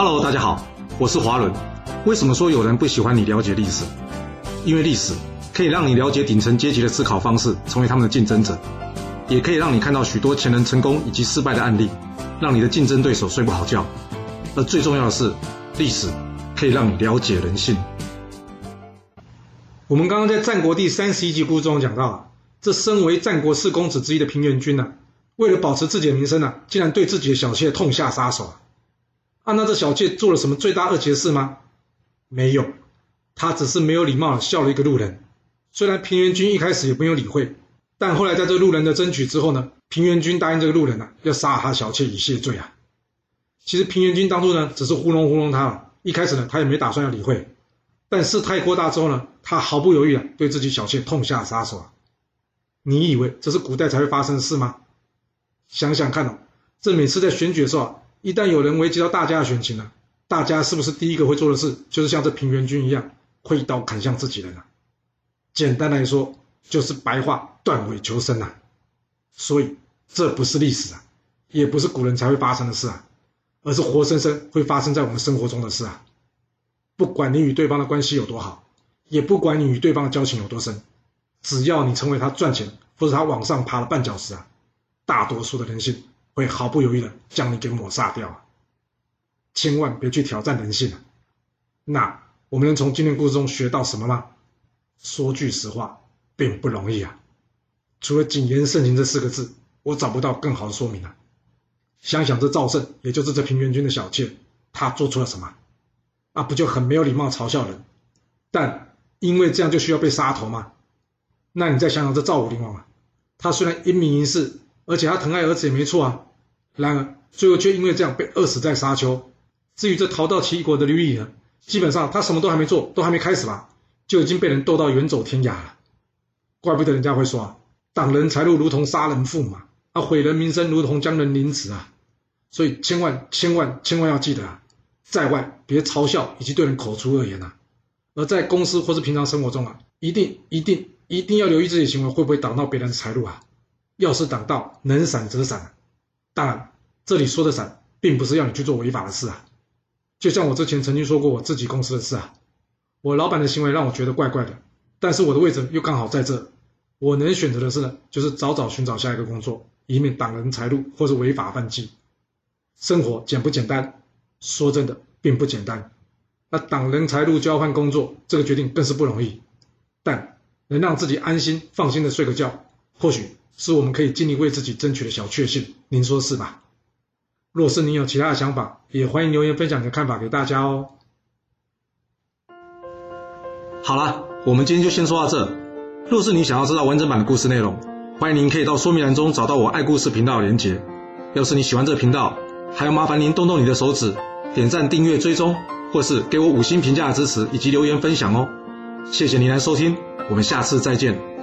Hello，大家好，我是华伦。为什么说有人不喜欢你了解历史？因为历史可以让你了解顶层阶级的思考方式，成为他们的竞争者，也可以让你看到许多前人成功以及失败的案例，让你的竞争对手睡不好觉。而最重要的是，历史可以让你了解人性。我们刚刚在战国第三十一集故事中讲到，这身为战国四公子之一的平原君呢，为了保持自己的名声呢，竟然对自己的小妾痛下杀手！啊，那这小妾做了什么罪大恶极的事吗？没有，他只是没有礼貌的笑了一个路人。虽然平原君一开始也没有理会，但后来在这路人的争取之后呢，平原君答应这个路人呢，要杀了他小妾以谢罪啊。其实平原君当初呢，只是糊弄糊弄他了，一开始呢，他也没打算要理会。但事态扩大之后呢，他毫不犹豫啊对自己小妾痛下杀手啊！你以为这是古代才会发生的事吗？想想看哦，这每次在选举的时候啊，一旦有人危及到大家的选情了，大家是不是第一个会做的事，就是像这平原君一样，挥刀砍向自己人啊？简单来说，就是白话断尾求生啊！所以这不是历史啊，也不是古人才会发生的事啊，而是活生生会发生在我们生活中的事啊！不管你与对方的关系有多好，也不管你与对方的交情有多深，只要你成为他赚钱或者他往上爬的绊脚石啊，大多数的人性会毫不犹豫的将你给抹杀掉！千万别去挑战人性啊！那我们能从今天故事中学到什么吗？说句实话，并不容易啊！除了谨言慎行这四个字，我找不到更好的说明了。想想这赵胜，也就是这平原君的小妾，他做出了什么？那不就很没有礼貌，嘲笑人？但因为这样就需要被杀头吗？那你再想想这赵武灵王啊，他虽然英明一世，而且他疼爱儿子也没错啊，然而最后却因为这样被饿死在沙丘。至于这逃到齐国的吕夷呢，基本上他什么都还没做，都还没开始吧，就已经被人斗到远走天涯了。怪不得人家会说啊，挡人财路如同杀人父嘛，啊，毁人名声如同将人凌迟啊。所以千万千万千万要记得啊！在外别嘲笑以及对人口出恶言呐，而在公司或是平常生活中啊，一定一定一定要留意自己行为会不会挡到别人的财路啊。要是挡到，能闪则闪。当然，这里说的闪，并不是要你去做违法的事啊。就像我之前曾经说过我自己公司的事啊，我老板的行为让我觉得怪怪的，但是我的位置又刚好在这，我能选择的是呢，就是早早寻找下一个工作，以免挡人财路或是违法犯纪。生活简不简单？说真的，并不简单。那挡人财路交换工作，这个决定更是不容易。但能让自己安心放心的睡个觉，或许是我们可以尽力为自己争取的小确幸。您说是吧？若是您有其他的想法，也欢迎留言分享你的看法给大家哦。好了，我们今天就先说到这。若是你想要知道完整版的故事内容，欢迎您可以到说明栏中找到我爱故事频道的连结。要是你喜欢这个频道，还要麻烦您动动你的手指。点赞、订阅、追踪，或是给我五星评价的支持，以及留言分享哦。谢谢您来收听，我们下次再见。